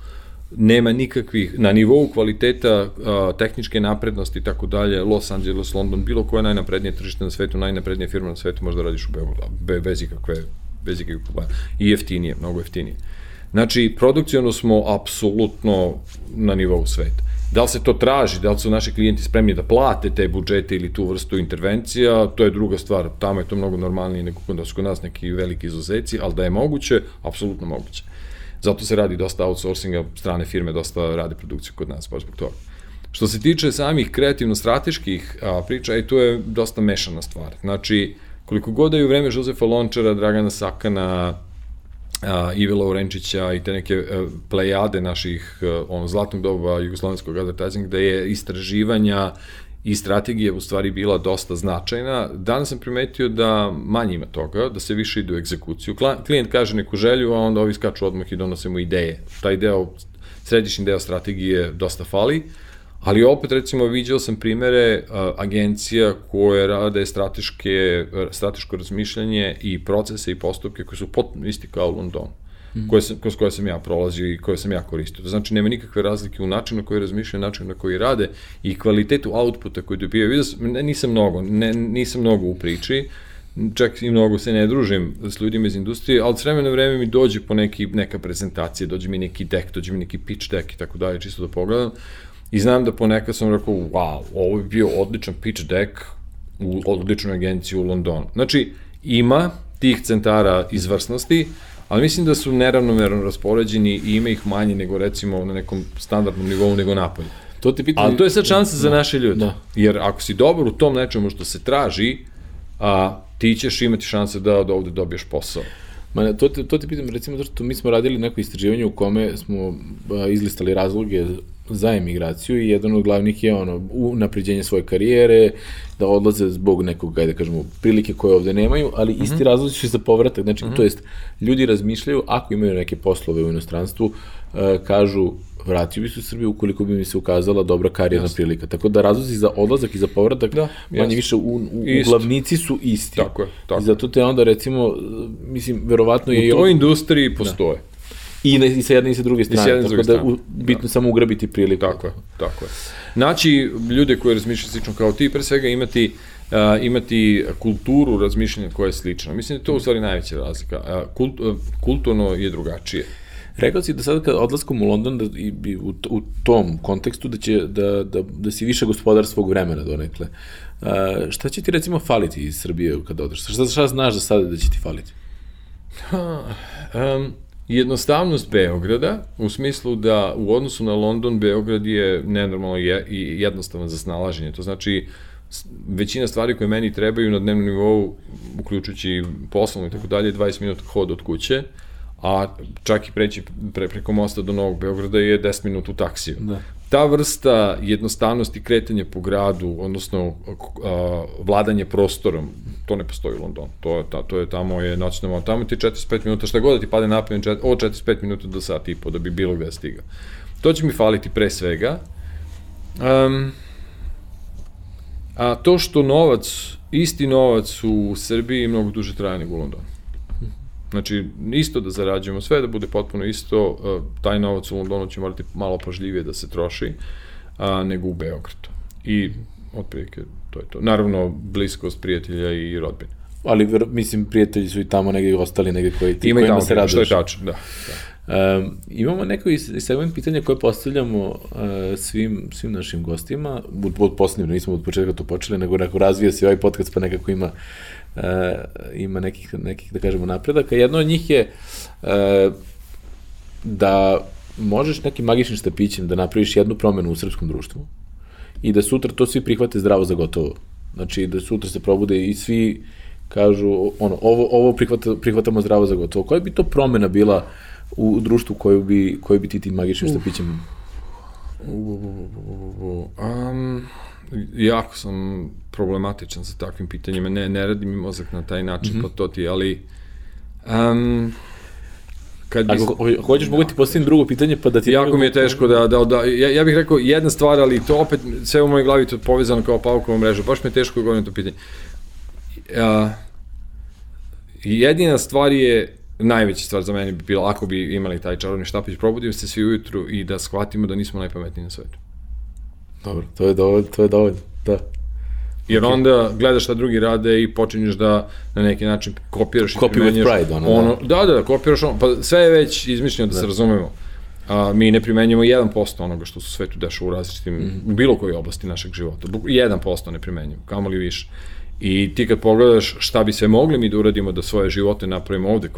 nema nikakvih, na nivou kvaliteta, a, tehničke naprednosti i tako dalje, Los Angeles, London, bilo koje najnaprednije tržište na svetu, najnaprednija firma na svetu, možda radiš u Beogradu, be, bez ikakve, bez ikakve problema. I jeftinije, mnogo jeftinije. Znači, produkcijno smo apsolutno na nivou sveta. Da li se to traži, da li su naši klijenti spremni da plate te budžete ili tu vrstu intervencija, to je druga stvar, tamo je to mnogo normalnije nego kod nas, kod nas neki veliki izuzeci, ali da je moguće, apsolutno moguće. Zato se radi dosta outsourcinga, strane firme dosta rade produkciju kod nas, baš zbog toga. Što se tiče samih kreativno-strateških priča, i tu je dosta mešana stvar. Znači, koliko god da je u vreme Žozefa Lončara, Dragana Sakana, a, Ive Laurenčića i te neke a, plejade naših a, ono, zlatnog doba jugoslovenskog advertising, da je istraživanja i strategija u stvari bila dosta značajna. Danas sam primetio da manje ima toga, da se više ide u egzekuciju. Klijent kaže neku želju, a onda ovi skaču odmah i donose mu ideje. Taj deo, središnji deo strategije dosta fali. Ali opet, recimo, viđao sam primere agencija koje rade strateške, strateško razmišljanje i procese i postupke koji su potpuno isti kao u Londonu. Mm. koje sam, kroz koje sam ja prolazio i koje sam ja koristio. Znači nema nikakve razlike u načinu na koji razmišljaju, načinu na koji rade i kvalitetu outputa koji dobijaju. Vidio sam, ne, nisam mnogo, ne, nisam mnogo u priči, čak i mnogo se ne družim s ljudima iz industrije, ali s vremena vreme mi dođe po neki, neka prezentacija, dođe mi neki deck, dođe mi neki pitch deck i tako dalje, čisto da pogledam. I znam da ponekad sam rekao, wow, ovo je bio odličan pitch deck u odličnoj agenciji u Londonu. Znači, ima tih centara izvrsnosti, ali mislim da su neravnomerno raspoređeni i ima ih manje nego recimo na nekom standardnom nivou nego napolje. To ti pitanje... Ali to je sad šansa da, za naše ljude. Da. Jer ako si dobar u tom nečemu što se traži, a, ti ćeš imati šanse da, da ovde dobiješ posao. Ma, to, to ti pitam, recimo, zato što mi smo radili neko istraživanje u kome smo a, izlistali razloge za emigraciju i jedan od glavnih je ono, u napređenje svoje karijere, da odlaze zbog nekog, ajde da kažemo, prilike koje ovde nemaju, ali isti mm -hmm. razlozi su za povratak, znači, mm -hmm. to jest, ljudi razmišljaju, ako imaju neke poslove u inostranstvu, uh, kažu, vratio bi se u Srbiju ukoliko bi mi se ukazala dobra karijerna Jasne. prilika. Tako da razlozi za odlazak i za povratak da, manje više u, u, u glavnici su isti. Tako je. Tako. I zato te onda recimo, mislim, verovatno je... U toj industriji postoje. Da. I, ne, i sa jedne i sa druge strane, tako druge da u, bitno da. samo ugrabiti priliku. Tako je, tako je. Znači, ljude koji razmišljaju slično kao ti, pre svega imati uh, imati kulturu razmišljanja koja je slična. Mislim da je to u stvari najveća razlika. Uh, kult, uh, kulturno je drugačije. Rekao si da sad kad odlaskom u London da, i, i u, u tom kontekstu da će da, da, da si više gospodar svog vremena donekle. Uh, šta će ti recimo faliti iz Srbije kad odeš? Šta, šta znaš za sada da će ti faliti? Ha, um, jednostavnost Beograda, u smislu da u odnosu na London, Beograd je nenormalno je, i jednostavan za snalaženje. To znači, većina stvari koje meni trebaju na dnevnom nivou, uključujući poslovno i tako dalje, 20 minuta hod od kuće, a čak i preći pre, preko mosta do Novog Beograda je 10 minuta u taksiju. Da. Ta vrsta jednostavnosti kretanja po gradu, odnosno a, vladanje prostorom, to ne postoji u Londonu. To je, ta, to je tamo je noćno, tamo ti 45 minuta, šta god da ti pade na pamet, od 45 minuta do sat i po da bi bilo gde stiga. To će mi faliti pre svega. Um, a to što novac, isti novac u Srbiji mnogo duže traje nego u Londonu. Znači, isto da zarađujemo sve, da bude potpuno isto, e, taj novac u Londonu će morati malo pažljivije da se troši a, nego u Beogradu. I otprilike to je to. Naravno, bliskost prijatelja i rodbine. Ali, mislim, prijatelji su i tamo negdje ostali, negdje koji ti, Ima kojima tamo, se raduješ. Što je tačno, da. da. Um, imamo neko segment pitanja koje postavljamo uh, svim, svim našim gostima, od, od poslednjeg, nismo od početka to počeli, nego neko razvija se ovaj podcast pa nekako ima uh, ima nekih, nekih, da kažemo, napredaka. Jedno od njih je uh, da možeš nekim magičnim štapićem da napraviš jednu promenu u srpskom društvu i da sutra to svi prihvate zdravo za gotovo. Znači, da sutra se probude i svi kažu, ono, ovo, ovo prihvata, prihvatamo zdravo za gotovo. Koja bi to promena bila u društvu koju bi, koju bi ti tim magičnim štapićem Um, jako sam problematičan sa takvim pitanjima. Ne, ne radi mi mozak na taj način, mm -hmm. pa to ti, ali... Um, kad bi... Ako hoćeš, mogu ti postaviti drugo pitanje, pa da ti... Jako mi je teško da, da, da ja, ja bih rekao jedna stvar, ali to opet sve u mojoj glavi to povezano kao paukova mreža, baš mi je teško da govorim to pitanje. Uh, jedina stvar je najveća stvar za mene bi bila ako bi imali taj čarobni štapić, probudimo se svi ujutru i da shvatimo da nismo najpametniji na svetu. Dobro, to je dovoljno, to je dovoljno, da. Jer onda gledaš šta drugi rade i počinješ da na neki način kopiraš Copy i with pride, ono, ono, da. Da, da, da, kopiraš ono, pa sve je već izmišljeno da, da. se razumemo. a, mi ne primenjamo 1% onoga što se u svetu dešava u različitim, mm -hmm. u bilo kojoj oblasti našeg života. 1% ne primenjamo, kamo li više. I ti kad pogledaš šta bi sve mogli mi da uradimo da svoje živote napravimo ovde,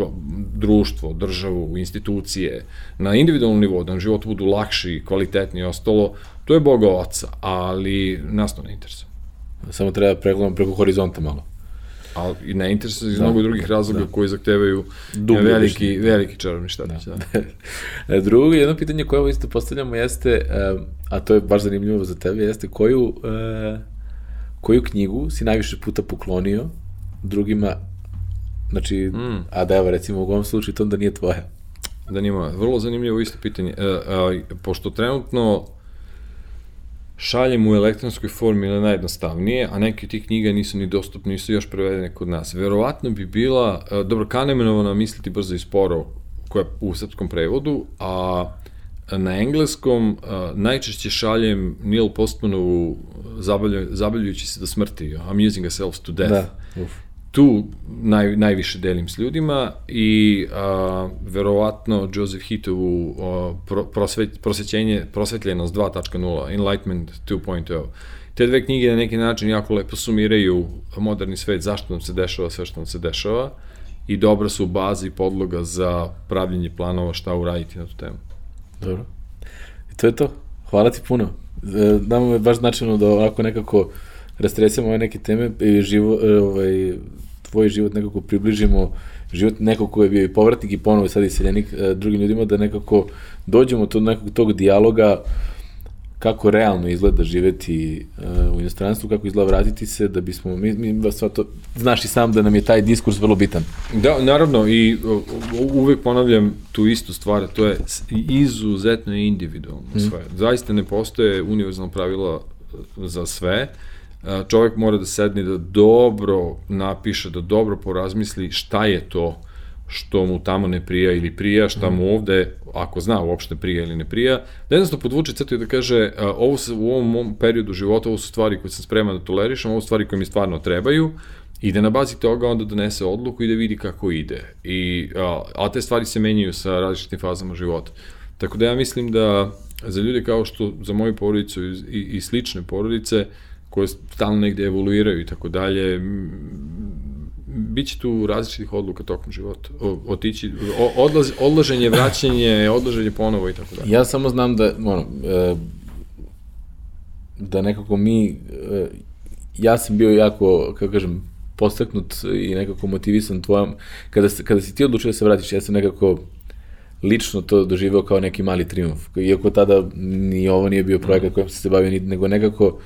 društvo, državu, institucije, na individualnom nivou, da nam život budu lakši, kvalitetni i ostalo, to je Boga oca, ali nas to ne interesuje. Samo treba pregledamo preko horizonta malo. Ali i ne interesuje iz da, mnogo drugih razloga da. koji zahtevaju Dugo veliki, višnje. veliki čarobni štatić. Da. da. Drugo, jedno pitanje koje ovo isto postavljamo jeste, a to je baš zanimljivo za tebe, jeste koju e, koju knjigu si najviše puta poklonio drugima, znači, mm. a da evo recimo u ovom slučaju to onda nije tvoja. Da nije moja. Vrlo zanimljivo isto pitanje. E, a, pošto trenutno šaljem u elektronskoj formi na najjednostavnije, a neke od tih knjiga nisu ni dostupne, nisu još prevedene kod nas. Verovatno bi bila, e, dobro, Kanemenovana misliti brzo i sporo, koja je u srpskom prevodu, a na engleskom uh, najčešće šaljem Neil Postmanovu zabavljajući se do smrti, Amusing ourselves to death. Da. Uf. Tu naj, najviše delim s ljudima i uh, verovatno Joseph Hitovu uh, pro, prosvet, prosvećenje, prosvetljenost 2.0, Enlightenment 2.0. Te dve knjige na neki način jako lepo sumiraju moderni svet, zašto nam se dešava sve što nam se dešava i dobra su baza i podloga za pravljenje planova šta uraditi na tu temu. Dobro. I to je to. Hvala ti puno. E, Nama je baš značajno da ovako nekako rastresemo ove neke teme i živo, e, ovaj, tvoj život nekako približimo život nekog ko je bio i povratnik i ponovo sad i seljenik e, drugim ljudima, da nekako dođemo do nekog tog dijaloga kako realno izgleda živeti uh, u inostranstvu, kako izgleda vratiti se, da bismo, mi, mi sva to, znaš i sam da nam je taj diskurs vrlo bitan. Da, naravno, i uvek ponavljam tu istu stvar, to je izuzetno individualno mm. sve. Zaista ne postoje univerzalna pravila za sve, čovek mora da sedne da dobro napiše, da dobro porazmisli šta je to uh, što mu tamo ne prija ili prija, šta mu mhm. ovde, ako zna uopšte prija ili ne prija, da jednostavno podvuče crtu i da kaže ovo se, u ovom mom periodu života, ovo su stvari koje sam spreman da tolerišem, ovo su stvari koje mi stvarno trebaju, i da na bazi toga onda donese odluku i da vidi kako ide. I, a, a te stvari se menjaju sa različitim fazama života. Tako da ja mislim da za ljude kao što za moju porodicu i, i, i slične porodice, koje stalno negde evoluiraju i tako dalje, Biće tu različitih odluka tokom života. O, otići, o, odlaz, odlaženje, vraćanje, odlaženje ponovo i tako dalje. Ja samo znam da, ono, e, da nekako mi, e, ja sam bio jako, kako kažem, postaknut i nekako motivisan tvojom, kada, kada si ti odlučio da se vratiš, ja sam nekako lično to doživeo kao neki mali triumf. Iako tada ni ovo nije bio projekat kojim sam se bavio, nego nekako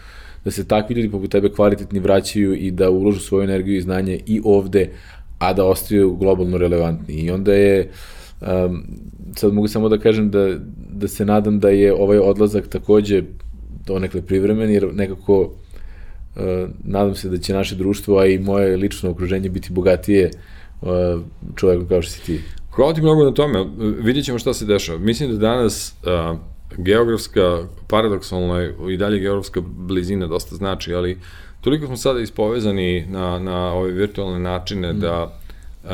da se takvi ljudi poput tebe kvalitetni vraćaju i da uložu svoju energiju i znanje i ovde, a da ostaju globalno relevantni. I onda je, um, sad mogu samo da kažem da, da se nadam da je ovaj odlazak takođe donekle privremen, jer nekako uh, nadam se da će naše društvo, a i moje lično okruženje biti bogatije uh, čovekom kao što si ti. Hvala ti mnogo na tome, vidjet ćemo šta se dešava. Mislim da danas uh, geografska, paradoksalno je i dalje geografska blizina dosta znači, ali toliko smo sada ispovezani na, na ove virtualne načine mm. da uh,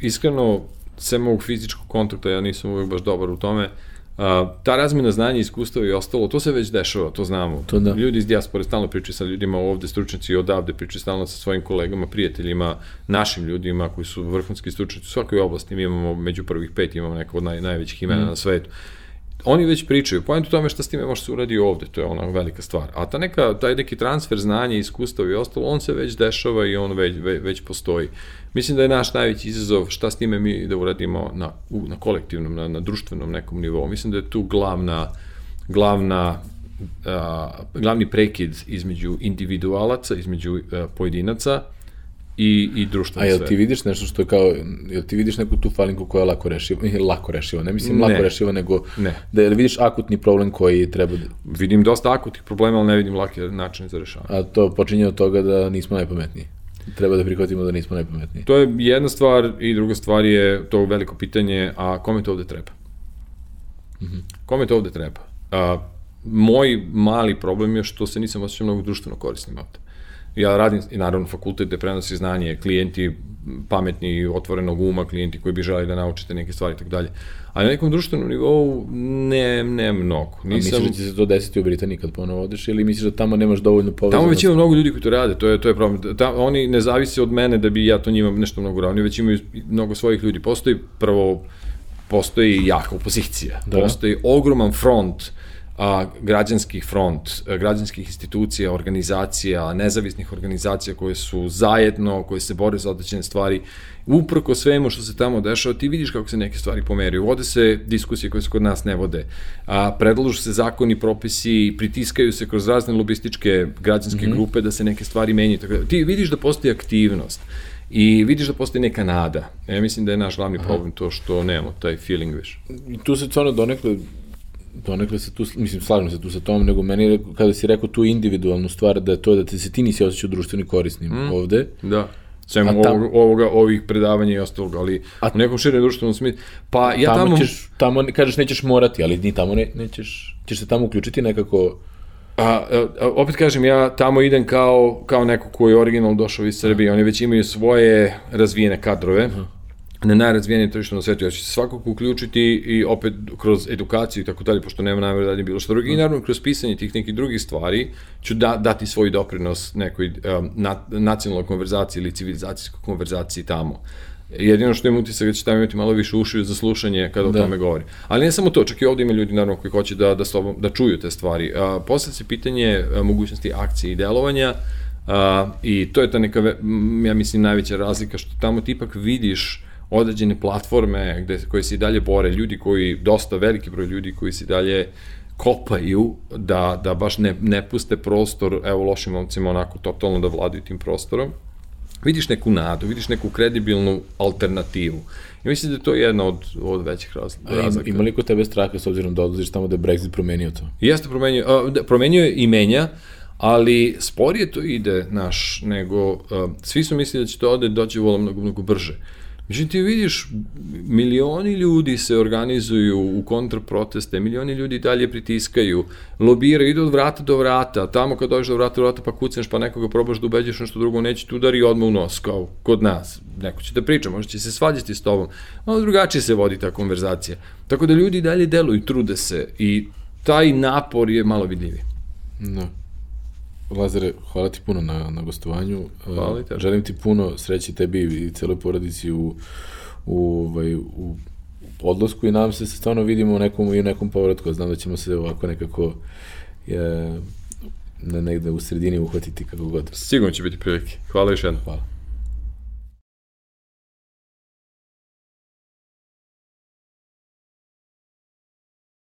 iskreno, sem ovog fizičkog kontakta, ja nisam uvek baš dobar u tome, Uh, ta razmena znanja, iskustva i ostalo, to se već dešava, to znamo. To da. Ljudi iz dijaspore stalno pričaju sa ljudima ovde, stručnici odavde pričaju stalno sa svojim kolegama, prijateljima, našim ljudima koji su vrhunski stručnici u svakoj oblasti. Mi imamo među prvih pet, imamo neko od naj, najvećih imena mm. na svetu. Uh, oni već pričaju, pojent u tome šta s time može se uradi ovde, to je ona velika stvar. A ta neka, taj neki transfer znanja, iskustva i ostalo, on se već dešava i on već, već, već postoji. Mislim da je naš najveći izazov šta s time mi da uradimo na, na kolektivnom, na, na društvenom nekom nivou. Mislim da je tu glavna, glavna a, glavni prekid između individualaca, između a, pojedinaca, i, i društvene A jel ti vidiš nešto što je kao, jel ti vidiš neku tu falinku koja je lako rešiva, lako rešiva, ne mislim ne. lako rešiva, nego ne. da jel vidiš akutni problem koji treba da... Vidim dosta akutnih problema, ali ne vidim lake načine za rešavanje. A to počinje od toga da nismo najpametniji. Treba da prihvatimo da nismo najpametniji. To je jedna stvar i druga stvar je to veliko pitanje, a kome to ovde treba? Mm -hmm. Kome to ovde treba? A, moj mali problem je što se nisam osjećao mnogo društveno korisnim ovde ja radim i naravno fakultet gde prenosi znanje, klijenti pametni i otvorenog uma klijenti koji bi želi da naučite neke stvari i tako dalje. A na nekom društvenom nivou ne, ne mnogo. Nisam... A misliš da će se to desiti u Britaniji kad ponovo odeš ili misliš da tamo nemaš dovoljno povezanosti? Tamo već ima mnogo ljudi koji to rade, to je, to je problem. Ta, oni ne zavise od mene da bi ja to njima nešto mnogo radio, oni već imaju mnogo svojih ljudi. Postoji prvo, postoji jaka opozicija, da. postoji ogroman front a, građanskih front, a, građanskih institucija, organizacija, nezavisnih organizacija koje su zajedno, koje se bore za određene stvari, uprko svemu što se tamo dešava, ti vidiš kako se neke stvari pomeraju. Vode se diskusije koje se kod nas ne vode. A, predlažu se zakoni, propisi, pritiskaju se kroz razne lobističke građanske mm -hmm. grupe da se neke stvari menjaju. Tako da, ti vidiš da postoji aktivnost. I vidiš da postoji neka nada. Ja mislim da je naš glavni problem to što nemamo taj feeling više. Tu se stvarno donekle donekle se tu, mislim, slažem se tu sa tom, nego meni, kada si rekao tu individualnu stvar, da je to da te se ti nisi osjećao društveni korisnim mm. ovde. Da. Sem tam, ovog, ovoga, ovih predavanja i ostalog, ali a, u nekom širem društvenom smislu. Pa ja tamo... Tamo, ćeš, tamo kažeš nećeš morati, ali ni tamo ne, nećeš, ćeš se tamo uključiti nekako... A, a, opet kažem, ja tamo idem kao, kao neko koji je original došao iz Srbije, oni već imaju svoje razvijene kadrove. Aha na najrazvijenije tržište na svetu. Ja ću se svakako uključiti i opet kroz edukaciju i tako dalje, pošto nema namere da radim bilo što drugo. I naravno kroz pisanje tih nekih drugih stvari ću da, dati svoj doprinos nekoj um, na, nacionalnoj konverzaciji ili civilizacijskoj konverzaciji tamo. Jedino što imam utisak da će tamo imati malo više ušiju za slušanje kada da. o tome govori. Ali ne samo to, čak i ovde ima ljudi naravno koji hoće da, da, slobom, da čuju te stvari. A, posle se pitanje a, mogućnosti akcije i delovanja a, i to je ta neka, ja mislim, najveća razlika što tamo ti ipak vidiš određene platforme gde, koje se i dalje bore, ljudi koji, dosta veliki broj ljudi koji se i dalje kopaju da, da baš ne, ne puste prostor, evo lošim momcima onako totalno da vladaju tim prostorom, vidiš neku nadu, vidiš neku kredibilnu alternativu. I mislim da je to jedna od, od većih raz, razlika. Ima li kod tebe straha s obzirom da odlaziš tamo da je Brexit promenio to? Jeste promenio, a, da, promenio je i menja, ali sporije to ide, naš, nego a, svi su mislili da će to ode doći vola mnogo, mnogo brže. Međutim, ti vidiš, milioni ljudi se organizuju u kontraproteste, milioni ljudi dalje pritiskaju, lobiraju, idu od vrata do vrata, tamo kad dođeš do vrata do vrata pa kucneš pa nekoga probaš da ubeđeš nešto drugo, neće ti udari odmah u nos, kao kod nas. Neko će da priča, možda će se svađati s tobom. Malo drugačije se vodi ta konverzacija. Tako da ljudi dalje deluju, trude se i taj napor je malo vidljivi. Da. Lazare, hvala ti puno na, na gostovanju. Hvala i Želim ti puno sreće tebi i celoj porodici u, u, ovaj, u odlasku i nadam se da se stvarno vidimo u nekom, i u nekom povratku. Znam da ćemo se ovako nekako je, na negde u sredini uhvatiti kako god. Sigurno će biti prilike. Hvala još jednom. Hvala.